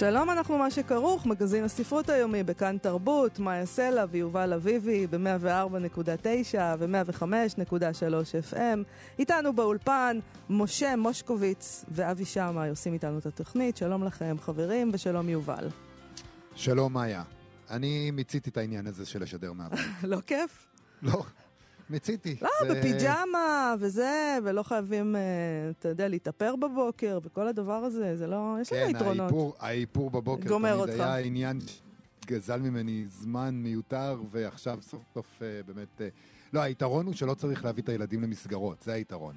שלום, אנחנו מה שכרוך, מגזין הספרות היומי בכאן תרבות, מאיה סלע ויובל אביבי ב-104.9 ו-105.3 FM. איתנו באולפן משה מושקוביץ ואבי שמאי עושים איתנו את התוכנית. שלום לכם, חברים, ושלום יובל. שלום, מאיה. אני מיציתי את העניין הזה של לשדר מהבית. לא כיף? לא, מיציתי. לא, זה- בפיג'מה וזה, ולא חייבים, אה, אתה יודע, להתאפר בבוקר וכל הדבר הזה, זה לא, יש לזה כן, יתרונות. האיפור, האיפור בבוקר גומר תמיד אותך. היה עניין שגזל ממני זמן מיותר, ועכשיו סוף סוף אה, באמת... אה, לא, היתרון הוא שלא צריך להביא את הילדים למסגרות, זה היתרון.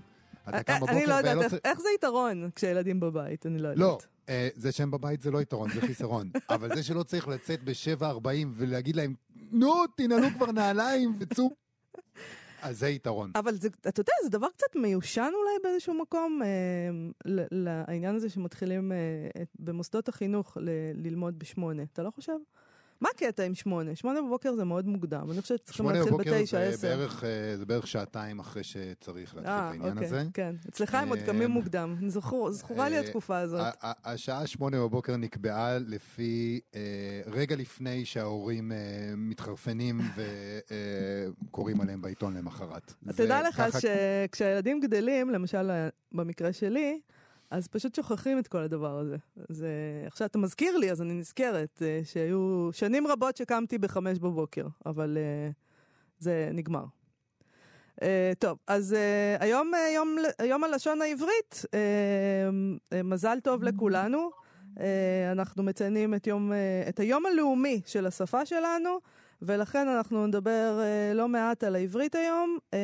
אתה קם בבוקר אני לא יודעת, איך- זה יתרון כשילדים בבית, אני לא יודעת. לא, אה, זה שהם בבית זה לא יתרון, זה חיסרון. אבל זה שלא צריך לצאת ב-7.40 ולהגיד להם, נו, תנעלו כבר נעליים וצאו... אז זה יתרון. אבל זה, אתה יודע, זה דבר קצת מיושן אולי באיזשהו מקום, אה, לעניין הזה שמתחילים אה, במוסדות החינוך ל- ללמוד בשמונה. אתה לא חושב? מה הקטע עם שמונה? שמונה בבוקר זה מאוד מוקדם. אני חושבת שצריכים שמונה להתחיל בבוקר בתשע, זה עשר. בערך, אה, זה בערך שעתיים אחרי שצריך להתחיל את אה, העניין אוקיי, הזה. כן. אצלך הם עוד קמים אה, מוקדם. זכור- זכורה לי התקופה הזאת. השעה שמונה בבוקר נקבעה לפי, רגע לפני שההורים מתחרפנים וקוראים עליהם בעיתון למחרת. זה תדע לך שכשהילדים גדלים, למשל במקרה שלי, אז פשוט שוכחים את כל הדבר הזה. אז אה, עכשיו אתה מזכיר לי, אז אני נזכרת אה, שהיו שנים רבות שקמתי בחמש בבוקר, אבל אה, זה נגמר. אה, טוב, אז אה, היום אה, יום, יום הלשון העברית, אה, אה, מזל טוב לכולנו. אה, אנחנו מציינים את, יום, אה, את היום הלאומי של השפה שלנו, ולכן אנחנו נדבר אה, לא מעט על העברית היום. אה,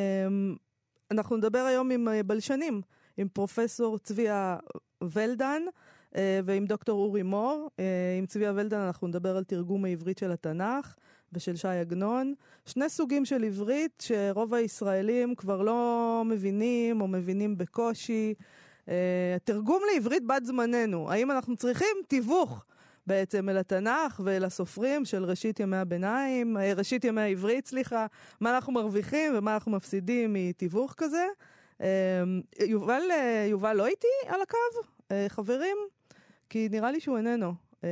אנחנו נדבר היום עם אה, בלשנים, עם פרופסור צביה ולדן אה, ועם דוקטור אורי מור. אה, עם צביה ולדן אנחנו נדבר על תרגום העברית של התנ"ך ושל ש"י עגנון. שני סוגים של עברית שרוב הישראלים כבר לא מבינים או מבינים בקושי. אה, תרגום לעברית בת זמננו, האם אנחנו צריכים תיווך בעצם אל התנ"ך ואל הסופרים של ראשית ימי הביניים, ראשית ימי העברית, סליחה, מה אנחנו מרוויחים ומה אנחנו מפסידים מתיווך כזה. אה, יובל, אה, יובל לא איתי על הקו, אה, חברים? כי נראה לי שהוא איננו. אה,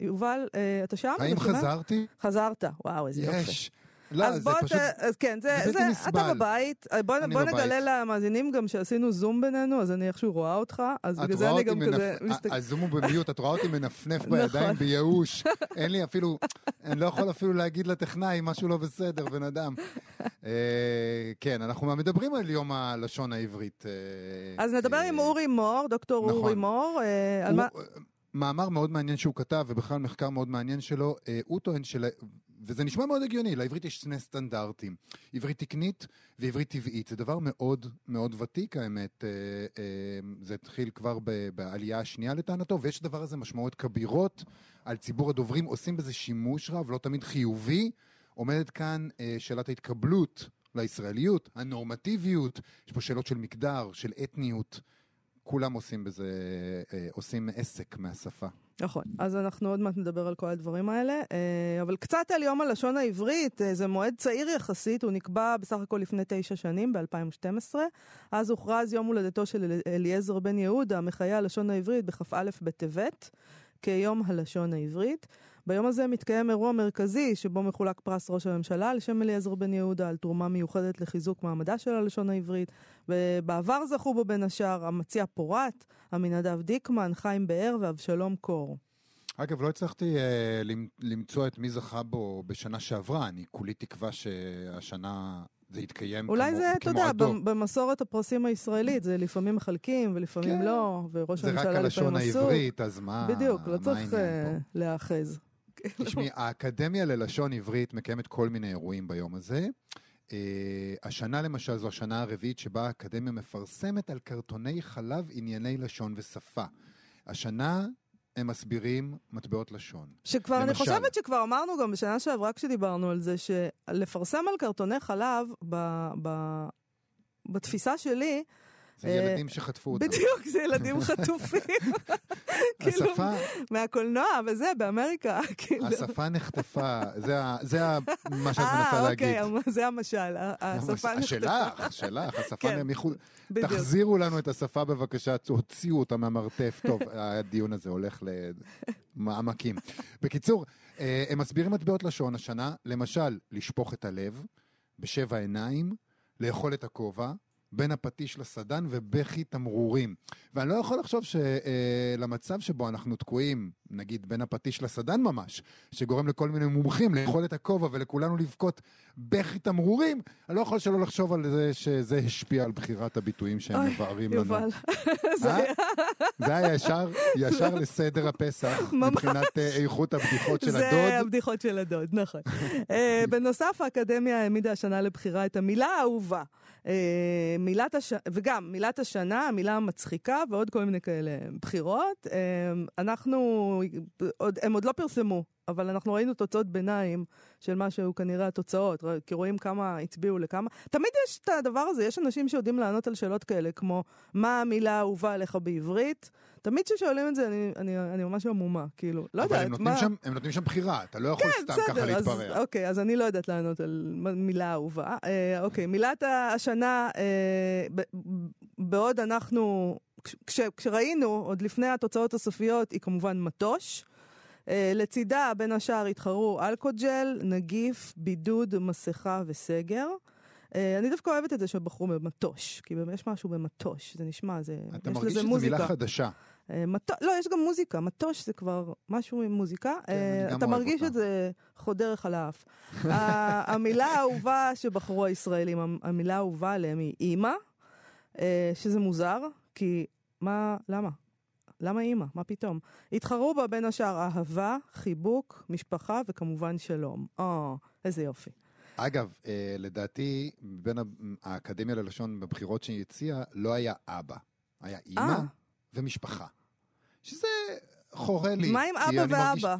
יובל, אתה שם? האם? חזרתי? חזרת, וואו, איזה יופי. יש. לא, אז בוא, פשוט... אז כן, זה, זה זה, אתה. בבית, אה, בוא, בוא בבית. נגלה למאזינים גם שעשינו זום בינינו, אז אני איכשהו רואה אותך, אז בגלל זה אני גם כזה מנפ... מסתכל... הזום הוא במיוט, את רואה אותי מנפנף נכון. בידיים בייאוש. אין לי אפילו, אני לא יכול אפילו להגיד לטכנאי משהו לא בסדר, בן אדם. אה, כן, אנחנו מדברים על יום הלשון העברית. אה, אז נדבר עם אורי מור, דוקטור נכון. אורי מור, על הוא- מה... מאמר מאוד מעניין שהוא כתב, ובכלל מחקר מאוד מעניין שלו, אה, הוא טוען של... וזה נשמע מאוד הגיוני, לעברית יש שני סטנדרטים, עברית תקנית ועברית טבעית. זה דבר מאוד מאוד ותיק, האמת. אה, אה, זה התחיל כבר בעלייה השנייה לטענתו, ויש לדבר הזה משמעויות כבירות על ציבור הדוברים, עושים בזה שימוש רב, לא תמיד חיובי. עומדת כאן שאלת ההתקבלות לישראליות, הנורמטיביות, יש פה שאלות של מגדר, של אתניות. כולם עושים בזה, אה, עושים עסק מהשפה. נכון, אז אנחנו עוד מעט נדבר על כל הדברים האלה, אה, אבל קצת על יום הלשון העברית, אה, זה מועד צעיר יחסית, הוא נקבע בסך הכל לפני תשע שנים, ב-2012. אז הוכרז יום הולדתו של אל- אליעזר בן יהודה, מחיי הלשון העברית, בכ"א בטבת, כיום הלשון העברית. ביום הזה מתקיים אירוע מרכזי שבו מחולק פרס ראש הממשלה על שם אליעזר בן יהודה על תרומה מיוחדת לחיזוק מעמדה של הלשון העברית. ובעבר זכו בו בין השאר המציע פורת, עמינדב דיקמן, חיים באר ואבשלום קור. אגב, לא הצלחתי אה, למ- למצוא את מי זכה בו בשנה שעברה, אני כולי תקווה שהשנה זה יתקיים אולי כמו, זה, אתה יודע, במסורת הפרסים הישראלית, זה לפעמים מחלקים ולפעמים כן. לא, וראש זה רק הממשלה הלשון לפעמים עסוק. העברית, אז מה בדיוק, לא מה צריך אה, פה? להאחז. תשמעי, האקדמיה ללשון עברית מקיימת כל מיני אירועים ביום הזה. Uh, השנה למשל זו השנה הרביעית שבה האקדמיה מפרסמת על קרטוני חלב ענייני לשון ושפה. השנה הם מסבירים מטבעות לשון. שכבר, אני למשל. חושבת שכבר אמרנו גם בשנה שעברה כשדיברנו על זה, שלפרסם על קרטוני חלב, ב, ב, בתפיסה שלי, זה אה, ילדים שחטפו אותם. בדיוק, זה ילדים חטופים. כאילו, מהקולנוע וזה, באמריקה, כאילו. השפה נחטפה, זה מה שאת מנסה אה, להגיד. אוקיי, המ- זה המשל, השפה נחטפה. שלך, שלך, השפה כן, מחוץ... בדיוק. תחזירו לנו את השפה בבקשה, תוציאו אותה מהמרתף. טוב, הדיון הזה הולך למעמקים. בקיצור, אה, הם מסבירים מטבעות לשון השנה, למשל, לשפוך את הלב, בשבע עיניים, לאכול את הכובע, בין הפטיש לסדן ובכי תמרורים. ואני לא יכול לחשוב שלמצב שבו אנחנו תקועים, נגיד בין הפטיש לסדן ממש, שגורם לכל מיני מומחים לאכול את הכובע ולכולנו לבכות בכי תמרורים, אני לא יכול שלא לחשוב על זה שזה השפיע על בחירת הביטויים שהם מבארים לנו. יובל, זה אה? היה זה היה ישר, ישר לסדר הפסח. מבחינת אה, איכות הבדיחות של זה הדוד. הבדיחות של הדוד, נכון. אה, בנוסף, האקדמיה העמידה השנה לבחירה את המילה האהובה. אה, מילת הש... וגם מילת השנה, המילה המצחיקה ועוד כל מיני כאלה בחירות. אנחנו, הם עוד לא פרסמו, אבל אנחנו ראינו תוצאות ביניים של מה שהיו כנראה התוצאות, כי רואים כמה הצביעו לכמה. תמיד יש את הדבר הזה, יש אנשים שיודעים לענות על שאלות כאלה, כמו מה המילה האהובה עליך בעברית. תמיד כששואלים את זה, אני, אני, אני ממש המומה, כאילו, לא אבל יודעת, הם מה... שם, הם נותנים שם בחירה, אתה לא יכול סתם ככה בסדר, אז, להתפרע. אוקיי, אז אני לא יודעת לענות על מילה אהובה. אה, אוקיי, מילת השנה, אה, ב, בעוד אנחנו, כש, כשראינו, עוד לפני התוצאות הסופיות, היא כמובן מטוש. אה, לצידה, בין השאר, התחרו אלכוג'ל, נגיף, בידוד, מסכה וסגר. אה, אני דווקא אוהבת את זה שבחרו במטוש, כי יש משהו במטוש, זה נשמע, זה, אתה יש מרגיש שזו. מילה חדשה. אה, מטו... לא, יש גם מוזיקה, מטוש זה כבר משהו עם מוזיקה. כן, אתה מרגיש אותה. את זה חודר לך לאף. המילה האהובה שבחרו הישראלים, המ- המילה האהובה עליהם היא אימא, שזה מוזר, כי מה, למה? למה אימא? מה פתאום? התחרו בה בין השאר אהבה, חיבוק, משפחה וכמובן שלום. או, איזה יופי. אגב, אה, לדעתי, בין האקדמיה ללשון בבחירות שהיא הציעה, לא היה אבא. היה אימא אה. ומשפחה. שזה חורה לי. מה עם אבא מרגיש- ואבא?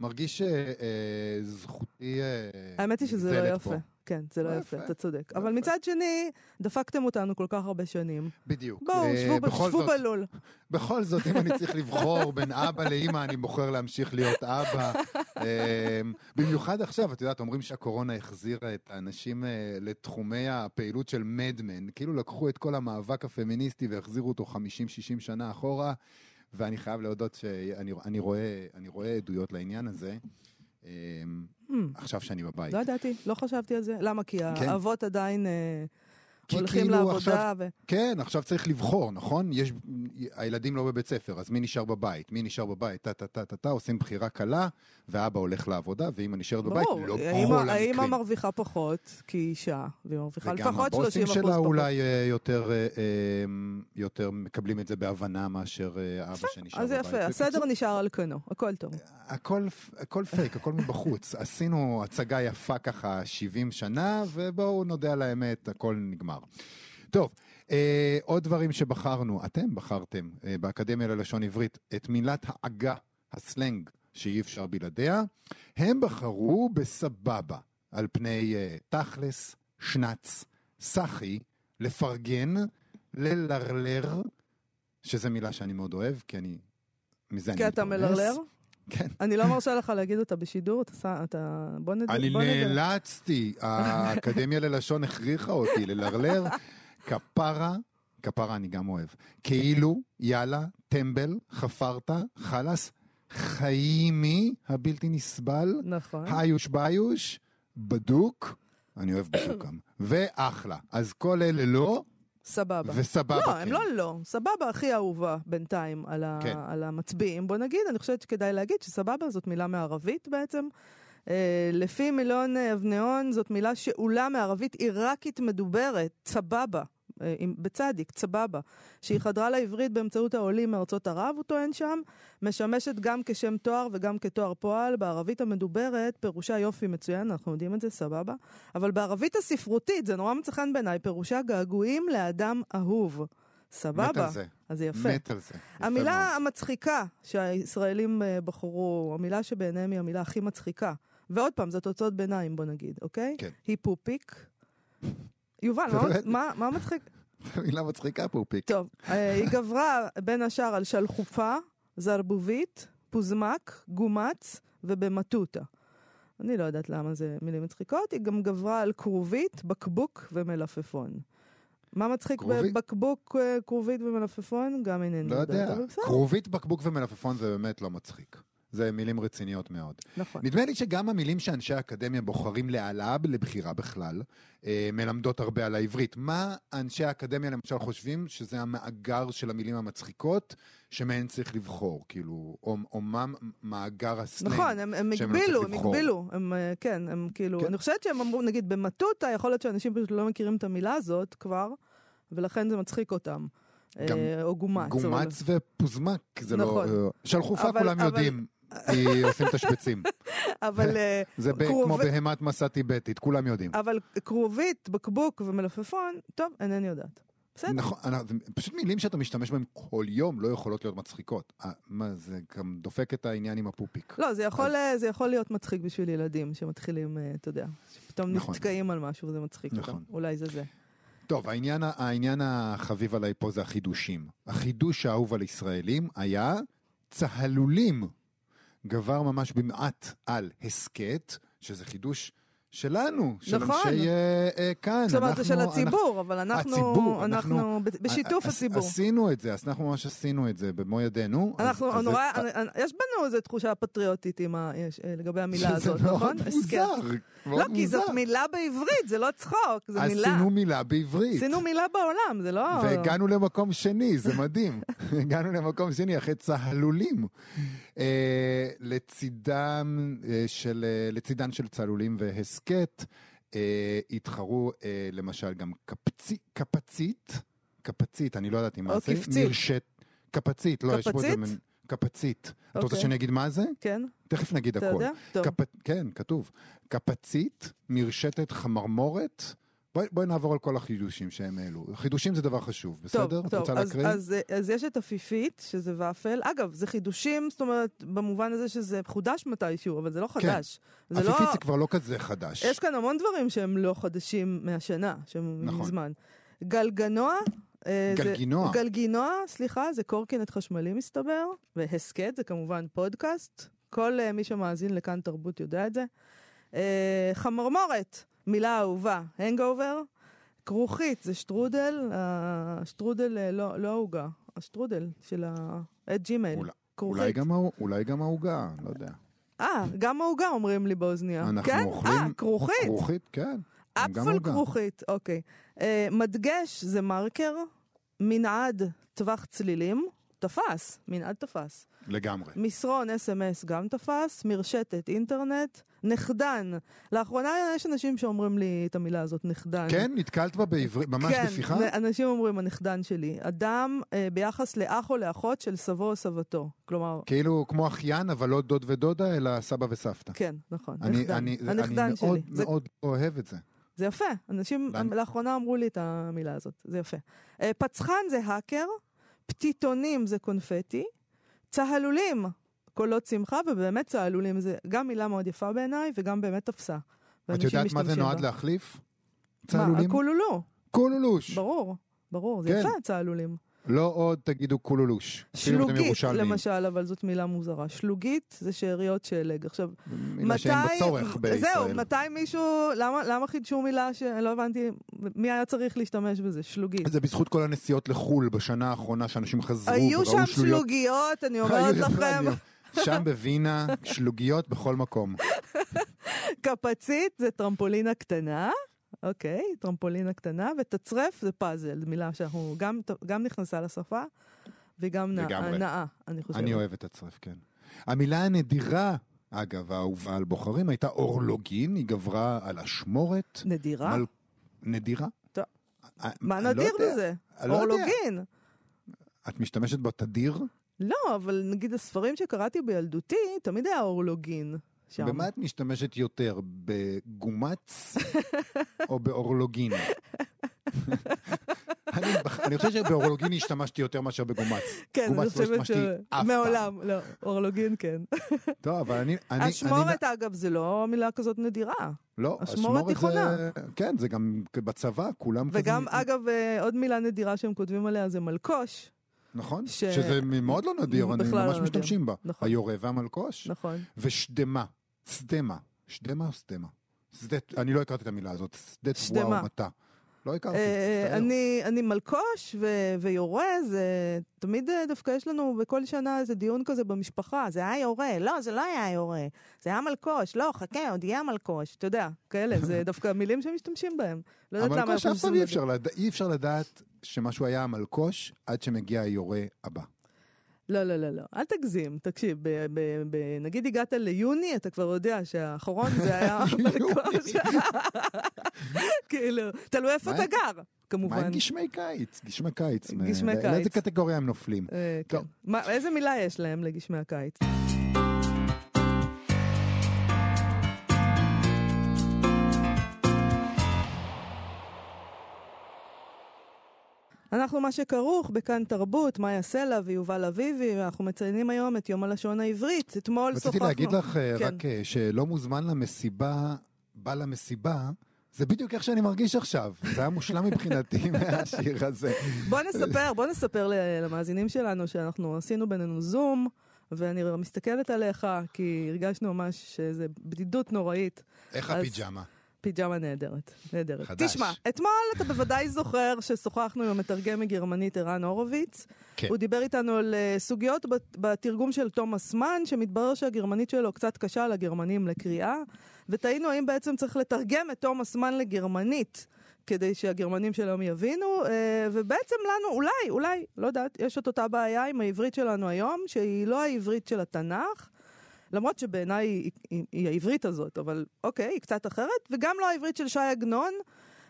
מרגיש שזכותי האמת היא שזה לא יפה. פה. כן, זה לא לא יפה. אתה צודק. לא אבל. מצד שני, דפקתם אותנו כל כך הרבה שנים. בדיוק. בואו, אה, שבו בלול. בכל זאת, אם אני צריך לבחור בין אבא לאימא, אני בוחר להמשיך להיות אבא. אמ, במיוחד עכשיו, את יודעת, אומרים שהקורונה החזירה את האנשים אה, לתחומי הפעילות של מדמן. כאילו לקחו את כל המאבק הפמיניסטי והחזירו אותו 50-60 שנה אחורה, ואני חייב להודות שאני אני רואה, אני רואה עדויות לעניין הזה. אמ, Hmm, עכשיו שאני בבית. לא ידעתי, לא חשבתי על זה. למה? כי כן. האבות עדיין אה, כי הולכים כאילו לעבודה. ו... כן, עכשיו צריך לבחור, נכון? יש, הילדים לא בבית ספר, אז מי נשאר בבית? מי נשאר בבית? טה טה טה טה טה, עושים בחירה קלה, ואבא הולך לעבודה, ואמא נשארת בבית, ברור, לא האמא- כל האמא המקרים. מרוויחה פחות, כי היא אישה, והיא מרוויחה וגם לפחות 30 הבוסים אחוז שלה פחות. אולי אה, יותר, אה, אה, יותר מקבלים את זה בהבנה מאשר אה, האבא שנשאר אז בבית. יפה, הסדר נשאר על כנו, הכל טוב. הכל, הכל פייק, הכל מבחוץ. עשינו הצגה יפה ככה 70 שנה, ובואו נודה על האמת, הכל נגמר. טוב, אה, עוד דברים שבחרנו, אתם בחרתם אה, באקדמיה ללשון עברית את מילת העגה, הסלנג, שאי אפשר בלעדיה. הם בחרו בסבבה, על פני אה, תכלס, שנץ, סחי, לפרגן, ללרלר, שזו מילה שאני מאוד אוהב, כי אני... מזה אני כי אתה. מלרלר? כן. אני לא מרשה לך להגיד אותה בשידור, אתה... ש- אתה... בוא נדע. אני בוא. נאלצתי, האקדמיה ללשון הכריחה אותי ללרלר. כפרה, כפרה אני גם אוהב. כאילו, יאללה, טמבל, חפרת, חלאס, חיימי הבלתי נסבל, נכון. היוש ביוש, בדוק, אני אוהב בדוק גם, ואחלה. אז כל אלה לא, סבבה. וסבבה לא, כן. הם לא לא. סבבה הכי אהובה בינתיים על, ה... כן. על המצביעים. בוא נגיד, אני חושבת שכדאי להגיד שסבבה זאת מילה מערבית בעצם. אה, לפי מילון אבנאון זאת מילה שאולה מערבית עיראקית מדוברת, צבבה. אה, עם- בצדיק, צבבה, שהיא חדרה לעברית באמצעות העולים מארצות ערב, הוא טוען שם, משמשת גם כשם תואר וגם כתואר פועל. בערבית המדוברת פירושה יופי מצוין, אנחנו יודעים את זה, סבבה. אבל בערבית הספרותית, זה נורא מצא חן בעיניי, פירושה געגועים לאדם אהוב. מת סבבה. על זה. אז זה יפה. מת על זה. יפה מאוד. המילה המצחיקה שהישראלים אה, בחרו, המילה שבעיניהם היא המילה הכי מצחיקה, ועוד פעם, זה תוצאות ביניים, בוא נגיד, אוקיי? כן. היא פופיק. יובל, מה- מצחיק? מילה מצחיקה פופיק. טוב, אה, היא גברה בין השאר על שלחופה, זרבובית, פוזמק, גומץ ובמטותא. אני לא יודעת למה זה מילים מצחיקות, היא גם גברה על כרובית, בקבוק ומלפפון. מה מצחיק? בבקבוק, אה, כרובית ומלפפון? גם אינני לא יודעת, יודע. אבל בסדר. כרובית, בקבוק ומלפפון זה באמת לא מצחיק. זה מילים רציניות מאוד. נכון. נדמה לי שגם המילים שאנשי האקדמיה בוחרים להעלאה לבחירה בכלל, אה, מלמדות הרבה על העברית. מה אנשי האקדמיה למשל חושבים שזה המאגר של המילים המצחיקות שמהן צריך לבחור? כאילו, או, או מה מאגר הסלנג? נכון, הם, הם לא הגבילו, הם. הגבילו, הם, אה, כן, הם כאילו, כן. אני חושבת שהם אמרו, נגיד במטותא, יכול להיות שאנשים פשוט לא מכירים את המילה הזאת כבר, ולכן זה מצחיק אותם. גם אה, או גומץ. גומץ ופוזמק, זה נכון. לא... שלחופה אבל- כולם אבל- יודעים, כי עושים תשבצים. אבל, אה, זה כמו בהמת מסע טיבטית, כולם יודעים. אבל כרובית, בקבוק ומלפפון, טוב, אינני יודעת. בסדר. נכון, זה פשוט מילים שאתה משתמש בהן כל יום לא יכולות להיות מצחיקות. אה, מה, זה גם דופק את העניין עם הפופיק. לא, זה יכול, אה, זה יכול להיות מצחיק בשביל ילדים שמתחילים, אה, אתה יודע, שפתאום נכון. נתקעים על משהו וזה מצחיק אותם. נכון. אולי זה זה. טוב, העניין, העניין החביב עליי פה זה החידושים. החידוש האהוב על ישראלים היה צהלולים. גבר ממש במעט על הסכת, שזה חידוש שלנו, של נכון. אנשי אה, אה, כאן. זאת אומרת, זה של אנחנו- הציבור, אבל אנחנו, הציבור, אנחנו, אנחנו- בשיתוף ע- הציבור. עשינו את זה, אז אנחנו ממש עשינו את זה במו ידינו. אז- אנחנו, אז זה- נורא, יש בנו איזו תחושה פטריוטית עם ה, יש, אה, לגבי המילה שזה הזאת, מאוד נכון? מוזר, הסכת. מאוד לא, כי זאת מוזר. מילה בעברית, זה לא צחוק, זו מילה. עשינו מילה בעברית. עשינו מילה בעולם, זה לא... והגענו למקום שני, זה מדהים. הגענו למקום שני אחרי צהלולים. אה, לצידם אה, של, אה, לצידן של צהלולים והסכת, אה, התחרו אה, למשל גם קפצי, קפצית, קפצית, אני לא יודעת אם מה או זה. קפצית. מרשת, קפצית, לא, יש פה את זה. קפצית? מין- קפצית. אתה רוצה אוקיי. שאני אגיד מה זה? כן, תכף נגיד אתה הכל. יודע? טוב. קפ... כן, כתוב. קפצית, מרשתת חמרמורת. בואי בואי נעבור על כל החידושים שהם העלו. חידושים זה דבר חשוב, בסדר? טוב, את טוב, רוצה אז, להקריא? אז, אז יש את עפיפית, שזה ופל. אגב, זה חידושים, זאת אומרת, במובן הזה שזה חודש מתישהו, אבל זה לא חדש. זה לא... עפיפית זה כבר לא כזה חדש. יש כאן המון דברים שהם לא חדשים מהשנה, שהם נכון. מזמן. גלגנוע. אה, זה- גלגינוע. גלגינוע, סליחה, זה קורקינט חשמלי מסתבר, והסכת זה כמובן פודקאסט. כל אה, מי שמאזין לכאן תרבות יודע את זה. אה, חמרמורת, מילה אהובה, הנגאובר. כרוכית זה שטרודל, השטרודל אה, לא לא העוגה, השטרודל של ה... את ג'ימייל. אולי- כרוכית. אולי גם העוגה, לא יודע. אה, גם העוגה אומרים לי באוזניה. אנחנו כן? אוכלים אה, כרוכית. כרוכית, כן. apple. כרוכית, אוקיי. אה, מדגש זה מרקר, מנעד טווח צלילים, תפס, מנעד תפס. לגמרי. מסרון אס.אם.אס גם תפס, מרשתת אינטרנט, נחדן. לאחרונה יש אנשים שאומרים לי את המילה הזאת, נחדן. כן, נתקלת בה בעברית, ממש כן, בשיחה? נ- אנשים אומרים הנכדן שלי. אדם אה, ביחס לאח או לאחות של סבו או סבתו. כלומר, כאילו כמו אחיין, אבל לא דוד ודודה, אלא סבא וסבתא. כן, נכון, אני, נכדן. אני, אני הנכדן מאוד שלי. זה מאוד אוהב את זה. זה יפה, אנשים לאחרונה אמרו לי את המילה הזאת, זה יפה. אה, פצחן זה האקר, פתיתונים זה קונפטי, צהלולים, קולות שמחה, ובאמת צהלולים זה גם מילה מאוד יפה בעיניי, וגם באמת תפסה. את יודעת מה זה נועד בה. להחליף? מה, צהלולים? הקולולו, קולולוש. ברור, ברור, זה כן. יפה צהלולים. לא עוד תגידו קולולוש. שלוגית. למשל, אבל זאת מילה מוזרה. שלוגית זה שאריות שלג. עכשיו, מילה שאין בה צורך בישראל. זהו, מתי מישהו, למה, למה חידשו מילה שלא הבנתי, מי היה צריך להשתמש בזה? שלוגית. זה בזכות כל הנסיעות לחו"ל בשנה האחרונה, שאנשים חזרו היו וראו שם שלוגיות. שלוגיות, אני אומרת היו לכם. שם בווינה, שלוגיות בכל מקום. קפצית זה טרמפולינה קטנה, אוקיי, טרמפולינה קטנה, ותצרף זה פאזל, מילה שאנחנו גם, גם נכנסה לשפה, וגם נע- לגמרי. נאה, אני חושבת. אני אוהב את הצרף, כן. המילה הנדירה, אגב, האהובה על בוחרים, הייתה אורלוגין, היא גברה על אשמורת. נדירה? מל- נדירה? טוב. אה, מה אני לא נדיר יודע. בזה? אני לא יודע. אורלוגין. את משתמשת בו תדיר? לא, אבל נגיד הספרים שקראתי בילדותי, תמיד היה אורלוגין. שם. במה את משתמשת יותר? בגומץ או באורלוגין? אני, אני חושב שבאורולוגין השתמשתי יותר מאשר בגומץ. כן, אני לא חושבת פעם. מעולם, לא, אורלוגין כן. טוב, אבל אני... אני אשמורת, אני, אגב, זה לא מילה כזאת נדירה. לא, אשמורת זה... תיכונה. כן, זה גם בצבא, כולם כזה... וגם, אגב, אה, עוד מילה נדירה שהם כותבים עליה זה מלקוש. נכון, ש- שזה מאוד לא נדיר, אני בכלל לא ממש נדיר. משתמשים בה. נכון. היורה והמלקוש. נכון. ושדמה, סדמה. שדמה או סדמה? שדת, אני לא הכרתי את המילה הזאת. שדמה. וואו מטה. לא הכרתי, אה, מצטער. אני, אני מלקוש ו- ויורה, זה תמיד אה, דווקא יש לנו בכל שנה איזה דיון כזה במשפחה, זה היה יורה, לא, זה לא היה יורה, זה היה מלקוש, לא, חכה, עוד יהיה מלקוש, אתה יודע, כאלה, זה דווקא מילים שמשתמשים בהם. לא יודעת למה המלקוש אנחנו אף פעם אי אפשר לדעת שמשהו היה המלקוש עד שמגיע היורה הבא. לא, לא, לא, לא, אל תגזים, תקשיב, ב- ב- ב- נגיד הגעת ליוני, אתה כבר יודע שהאחרון זה היה מלקוש. כאילו, תלוי איפה מה אתה גר, מה כמובן. עם גשמי קיץ? גשמי קיץ. גשמי ל- לאיזה קיץ. קטגוריה הם נופלים? אה, כן. מה- איזה מילה יש להם לגשמי הקיץ? אנחנו מה שכרוך בכאן תרבות, מאיה סלע ויובל אביבי, ואנחנו מציינים היום את יום הלשון העברית. אתמול שוחחנו... רציתי להגיד לך אה, כן. רק אה, שלא מוזמן למסיבה, בא למסיבה, זה בדיוק איך שאני מרגיש עכשיו. זה היה מושלם מבחינתי מהשיר הזה. בוא נספר, בוא נספר למאזינים שלנו שאנחנו עשינו בינינו זום, ואני מסתכלת עליך, כי הרגשנו ממש שזה בדידות נוראית. איך אז- הפיג'מה? פיג'מה נהדרת, נהדרת. חדש. תשמע, אתמול אתה בוודאי זוכר ששוחחנו עם המתרגם מגרמנית ערן הורוביץ. כן. הוא דיבר איתנו על אה, סוגיות בת- בתרגום של תומאס מן, שמתברר שהגרמנית שלו קצת קשה לגרמנים לקריאה, ותהינו האם בעצם צריך לתרגם את תומאס מן לגרמנית. כדי שהגרמנים שלהם יבינו, אה, ובעצם לנו, אולי, אולי, לא יודעת, יש את אותה בעיה עם העברית שלנו היום, שהיא לא העברית של התנ"ך, למרות שבעיניי היא, היא, היא העברית הזאת, אבל אוקיי, היא קצת אחרת, וגם לא העברית של ש"י עגנון.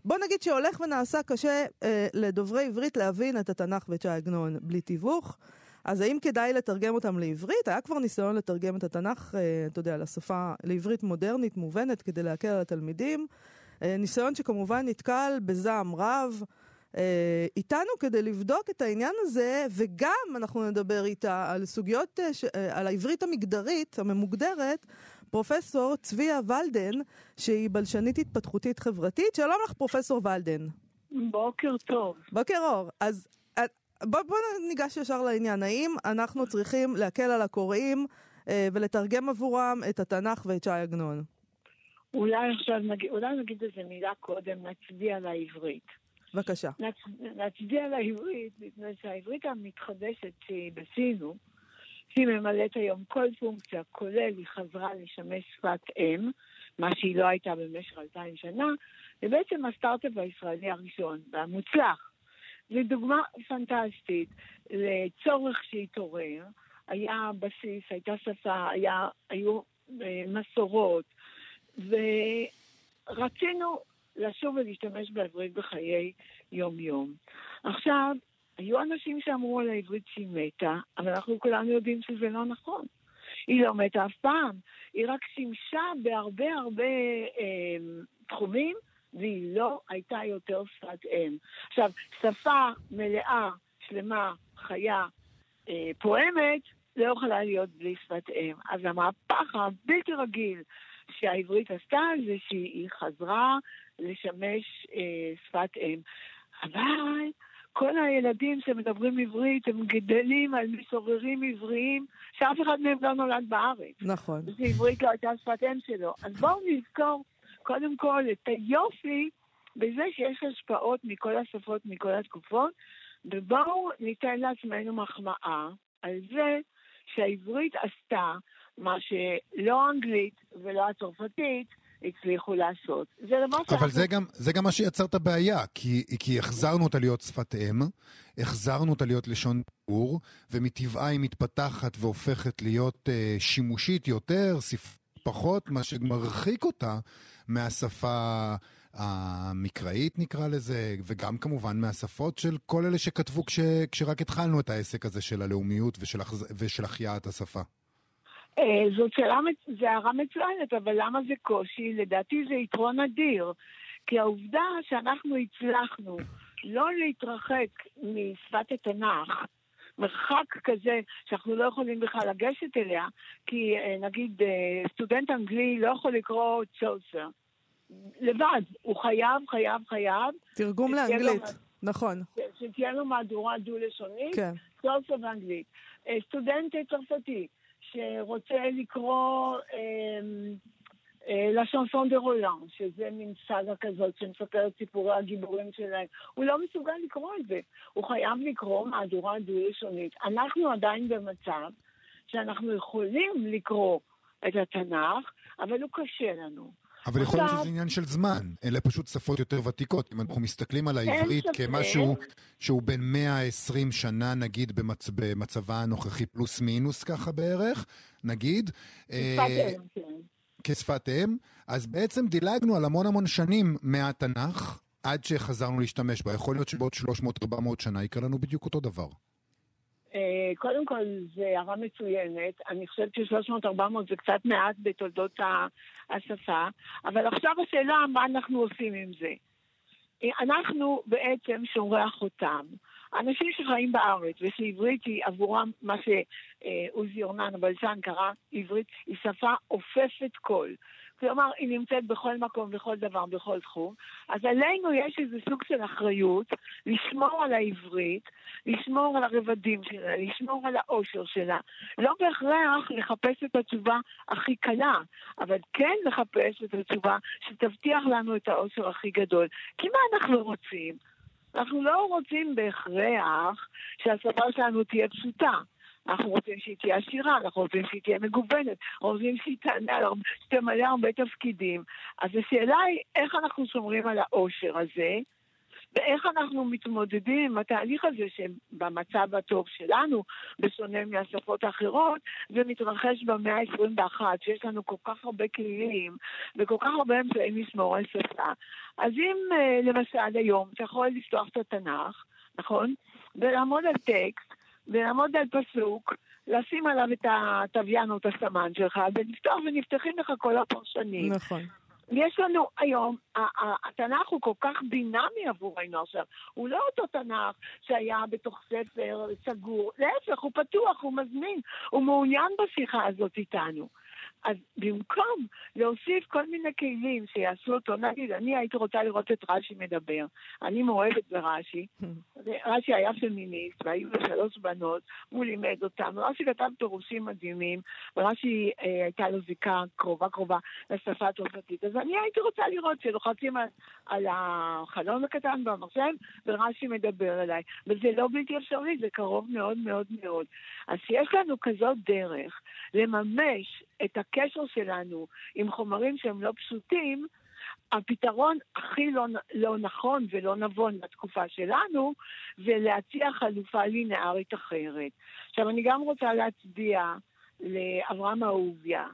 בוא נגיד שהולך ונעשה קשה אה, לדוברי עברית להבין את התנ"ך ואת ש"י עגנון בלי תיווך. אז האם כדאי לתרגם אותם לעברית? היה כבר ניסיון לתרגם את התנ"ך, אה, אתה יודע, לשפה, לעברית מודרנית, מובנת, כדי להקל על התלמידים. אה, ניסיון שכמובן נתקל בזעם רב. אה, איתנו כדי לבדוק את העניין הזה, וגם אנחנו נדבר איתה על סוגיות, אה, ש- אה, על העברית המגדרית, הממוגדרת, פרופסור צביה ולדן, שהיא בלשנית התפתחותית חברתית. שלום לך, פרופסור ולדן. בוקר טוב. בוקר אור. אז אה, בוא, בוא ניגש ישר לעניין. האם אנחנו צריכים להקל על הקוראים אה, ולתרגם עבורם את התנ"ך ואת ש"י עגנון? אולי עכשיו נגיד, אולי נגיד איזה מילה קודם, נצביע על העברית. בבקשה. נצ, נצביע על העברית, מפני שהעברית המתחדשת שהיא בסינו, שהיא ממלאת היום כל פונקציה, כולל היא חזרה לשמש שפת אם, מה שהיא לא הייתה במשך אלפיים שנה, זה בעצם הסטארט-אפ הישראלי הראשון והמוצלח. זו דוגמה פנטסטית לצורך שהתעורר. היה בסיס, הייתה שפה, היה, היו אה, מסורות, ורצינו לשוב ולהשתמש בעברית בחיי יום-יום. עכשיו, היו אנשים שאמרו על העברית שהיא מתה, אבל אנחנו כולנו יודעים שזה לא נכון. היא לא מתה אף פעם, היא רק שימשה בהרבה הרבה אה, תחומים, והיא לא הייתה יותר שפת אם. עכשיו, שפה מלאה, שלמה, חיה, אה, פועמת, לא יכולה להיות בלי שפת אם. אז המהפך הבלתי רגיל שהעברית עשתה זה שהיא חזרה לשמש אה, שפת אם. אבל כל הילדים שמדברים עברית, הם גדלים על מסוררים עבריים, שאף אחד מהם לא נולד בארץ. נכון. שעברית לא הייתה שפת אם שלו. אז בואו נזכור קודם כל את היופי בזה שיש השפעות מכל השפות, מכל התקופות, ובואו ניתן לעצמנו מחמאה על זה שהעברית עשתה מה שלא האנגלית ולא הצרפתית הצליחו לעשות. זה דבר אבל זה גם, זה גם מה שיצר את הבעיה, כי, כי החזרנו אותה להיות שפת אם, החזרנו אותה להיות לשון דיבור, ומטבעה היא מתפתחת והופכת להיות אה, שימושית יותר, ספ... פחות, מה שמרחיק אותה מהשפה המקראית נקרא לזה, וגם כמובן מהשפות של כל אלה שכתבו כש, כשרק התחלנו את העסק הזה של הלאומיות ושל, החז... ושל החייאת השפה. אה, זאת שאלה, זה הערה מצוינת, אבל למה זה קושי? לדעתי זה יתרון אדיר. כי העובדה שאנחנו הצלחנו לא להתרחק משפת התנ"ך, מרחק כזה שאנחנו לא יכולים בכלל לגשת אליה, כי אה, נגיד אה, סטודנט אנגלי לא יכול לקרוא צ'וסר. לבד, הוא חייב, חייב, חייב. תרגום לו לאנגלית, מה- נכון. שתהיה לו מהדורה דו-לשונית, כן. צ'וסר באנגלית. אה, סטודנט צרפתי שרוצה לקרוא אה, לשנסון דה רולן, שזה מין סאגה כזאת שמספרת סיפורי הגיבורים שלהם, הוא לא מסוגל לקרוא את זה. הוא חייב לקרוא מהדורה דו-לשונית. אנחנו עדיין במצב שאנחנו יכולים לקרוא את התנ"ך, אבל הוא קשה לנו. אבל יכול להיות שזה עניין של זמן, אלה פשוט שפות יותר ותיקות. אם אנחנו מסתכלים על העברית. כמשהו שהוא בין 120 שנה, נגיד, במצ... במצבה הנוכחי פלוס מינוס ככה בערך, נגיד, אה, כן. כשפת אם, אז בעצם דילגנו על המון המון שנים מהתנ"ך עד שחזרנו להשתמש בה. יכול להיות שבעוד 300-400 שנה יקרה לנו בדיוק אותו דבר. אה, קודם כל, זו הערה מצוינת. אני חושבת ש-300-400 זה קצת מעט בתולדות השפה, אבל עכשיו השאלה מה אנחנו עושים עם זה. אה, אנחנו בעצם שומרי החותם. אנשים שחיים בארץ ושעברית היא עבורם מה שעוזי אורנן הבלשן קרא עברית, היא שפה אופפת קול. כלומר, היא נמצאת בכל מקום, בכל דבר, בכל תחום. אז עלינו יש איזה סוג של אחריות לשמור על העברית, לשמור על הרבדים שלה, לשמור על העושר שלה. לא בהכרח לחפש את התשובה הכי קלה, אבל כן לחפש את התשובה שתבטיח לנו את העושר הכי גדול. כי מה אנחנו רוצים? אנחנו לא רוצים בהכרח שהשפה שלנו תהיה פשוטה. אנחנו רוצים שהיא תהיה עשירה, אנחנו רוצים שהיא תהיה מגוונת, אנחנו רוצים שהיא שתמלא הרבה תפקידים. אז השאלה היא איך אנחנו שומרים על העושר הזה, ואיך אנחנו מתמודדים עם התהליך הזה שבמצב הטוב שלנו, בשונה מהשפות האחרות, זה מתרחש במאה ה-21, שיש לנו כל כך הרבה כלים וכל כך הרבה אמצעים לשמור על שפה. אז אם אה, למשל היום אתה יכול לפתוח את התנ"ך, נכון? ולעמוד על טקסט, ולעמוד על פסוק, לשים עליו את התוויין או את הסמן שלך, ולפתוח ונפתחים לך כל הפרשנים. נכון. יש לנו היום, התנ"ך הוא כל כך דינמי עבורנו עכשיו. הוא לא אותו תנ"ך שהיה בתוך ספר סגור, להפך, הוא פתוח, הוא מזמין, הוא מעוניין בשיחה הזאת איתנו. אז במקום להוסיף כל מיני כלים שיעשו אותו, נגיד, אני הייתי רוצה לראות את רש"י מדבר. אני מאוהבת ברש"י. רש"י היה פמיניסט, והיו לו שלוש בנות, הוא לימד אותם. רש"י כתב פירושים מדהימים, ורש"י אה, הייתה לו זיקה קרובה קרובה לשפה הצרפתית. אז אני הייתי רוצה לראות שלוחצים על, על החלון הקטן במחשב, ורש"י מדבר אליי. וזה לא בלתי אפשרי, זה קרוב מאוד מאוד מאוד. אז שיש לנו כזאת דרך לממש את הקשר שלנו עם חומרים שהם לא פשוטים, הפתרון הכי לא, לא נכון ולא נבון בתקופה שלנו זה להציע חלופה לינארית אחרת. עכשיו, אני גם רוצה להצדיע לאברהם אהוביה,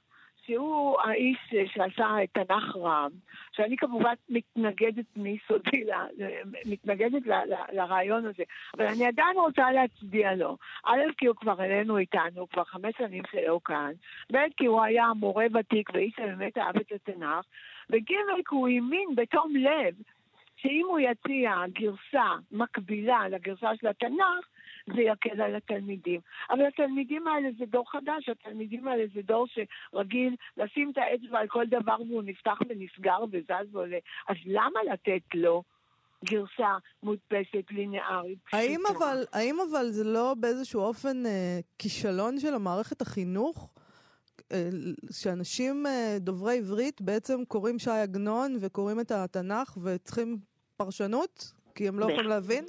שהוא האיש שעשה את תנ"ך רם, שאני כמובן מתנגדת מיסודי, ל- מתנגדת ל- ל- לרעיון הזה, אבל אני עדיין רוצה להצדיע לו. א', כי הוא כבר איננו איתנו, כבר חמש שנים שלו כאן, ב', כי הוא היה מורה ותיק ואיש שבאמת אהב את התנ"ך, וג', כי הוא האמין בתום לב שאם הוא יציע גרסה מקבילה לגרסה של התנ"ך, זה יקל על התלמידים. אבל התלמידים האלה זה דור חדש, התלמידים האלה זה דור שרגיל לשים את האצבע על כל דבר והוא נפתח ונסגר וזז ועולה. אז למה לתת לו גרסה מודפסת לינארית? האם? אבל, האם אבל זה לא באיזשהו אופן אה, כישלון של המערכת החינוך? אה, שאנשים אה, דוברי עברית בעצם קוראים ש"י עגנון וקוראים את התנ"ך וצריכים פרשנות? כי הם לא יכולים להבין?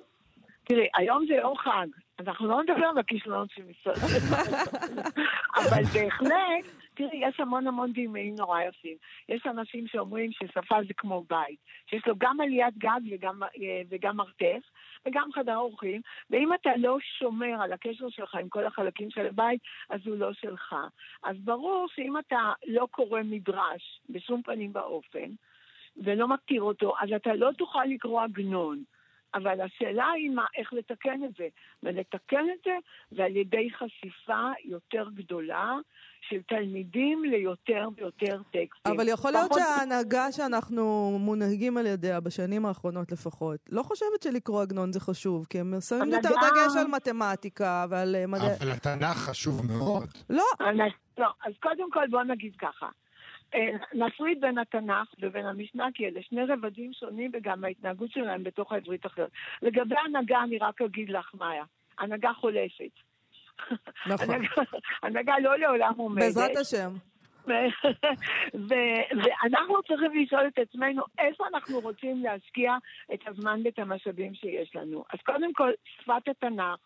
תראי, היום זה יום חג. אנחנו לא נדבר על הכישלונות של משרד אבל בהחלט, תראי, יש המון המון דימויים נורא יפים. יש אנשים שאומרים ששפה זה כמו בית, שיש לו גם עליית גג וגם, אה, וגם מרתף, וגם חדר אורחים, ואם אתה לא שומר על הקשר שלך עם כל החלקים של הבית, אז הוא לא שלך. אז ברור שאם אתה לא קורא מדרש בשום פנים ואופן, ולא מכיר אותו, אז אתה לא תוכל לקרוא עגנון. אבל השאלה היא מה, איך לתקן את זה. ולתקן את זה זה על ידי חשיפה יותר גדולה של תלמידים ליותר ויותר טקסטים. אבל יכול להיות פחות- שההנהגה שאנחנו מונהגים על ידיה, בשנים האחרונות לפחות, לא חושבת שלקרוא עגנון זה חשוב, כי הם שמים יותר הנהגה- דגש על מתמטיקה ועל אה, מדעי... אבל התנ"ך חשוב מאוד. לא, אני- לא, אז קודם כל בוא נגיד ככה. אה, נפריד בין התנ"ך ובין המשנה, כי אלה שני רבדים שונים וגם ההתנהגות שלהם בתוך העברית אחרת. לגבי הנהגה, אני רק אגיד לך, מאיה, הנהגה חולפת. נכון. הנהגה- הנהגה לא לעולם עומדת. בעזרת השם. ו- ואנחנו צריכים לשאול את עצמנו איפה אנחנו רוצים להשקיע את הזמן ואת המשאבים שיש לנו. אז קודם כל, שפת התנ"ך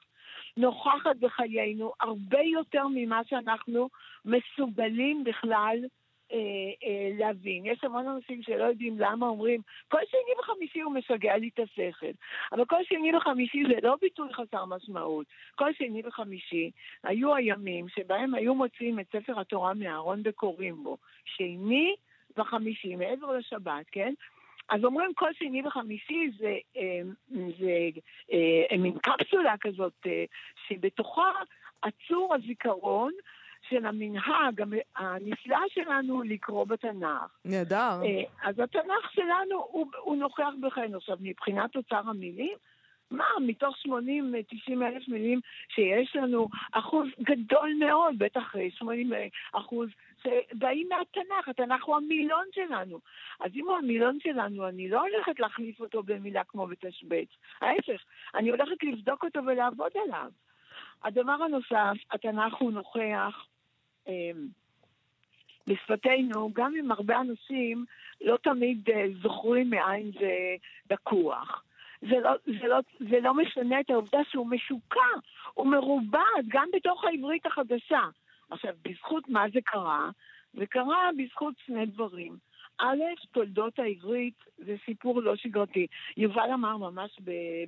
נוכחת בחיינו הרבה יותר ממה שאנחנו מסוגלים בכלל אה, אה, להבין. יש המון אנשים שלא יודעים למה אומרים, כל שני וחמישי הוא משגע לי את השכל. אבל כל שני וחמישי זה לא ביטוי חסר משמעות. כל שני וחמישי היו הימים שבהם היו מוציאים את ספר התורה מהארון וקוראים בו. שני וחמישי, מעבר לשבת, כן? אז אומרים כל שני וחמישי זה, אה, זה אה, מין קפסולה כזאת אה, שבתוכה עצור הזיכרון של המנהג המ- הנפלא שלנו לקרוא בתנ"ך. נהדר. אה, אז התנ"ך שלנו הוא, הוא נוכח בחיינו. עכשיו, מבחינת אוצר המילים, מה, מתוך 80-90 אלף מילים שיש לנו, אחוז גדול מאוד, בטח אה, 80 אחוז, שבאים מהתנ"ך, התנ"ך הוא המילון שלנו. אז אם הוא המילון שלנו, אני לא הולכת להחליף אותו במילה כמו בתשבץ. ההפך, אני הולכת לבדוק אותו ולעבוד עליו. הדבר הנוסף, התנ"ך הוא נוכח אה, בשפתנו, גם אם הרבה אנשים לא תמיד אה, זוכרים מאין זה לקוח. זה לא, זה, לא, זה לא משנה את העובדה שהוא משוקע, הוא מרובד גם בתוך העברית החדשה. עכשיו, בזכות מה זה קרה? זה קרה בזכות שני דברים. א', תולדות העברית זה סיפור לא שגרתי. יובל אמר ממש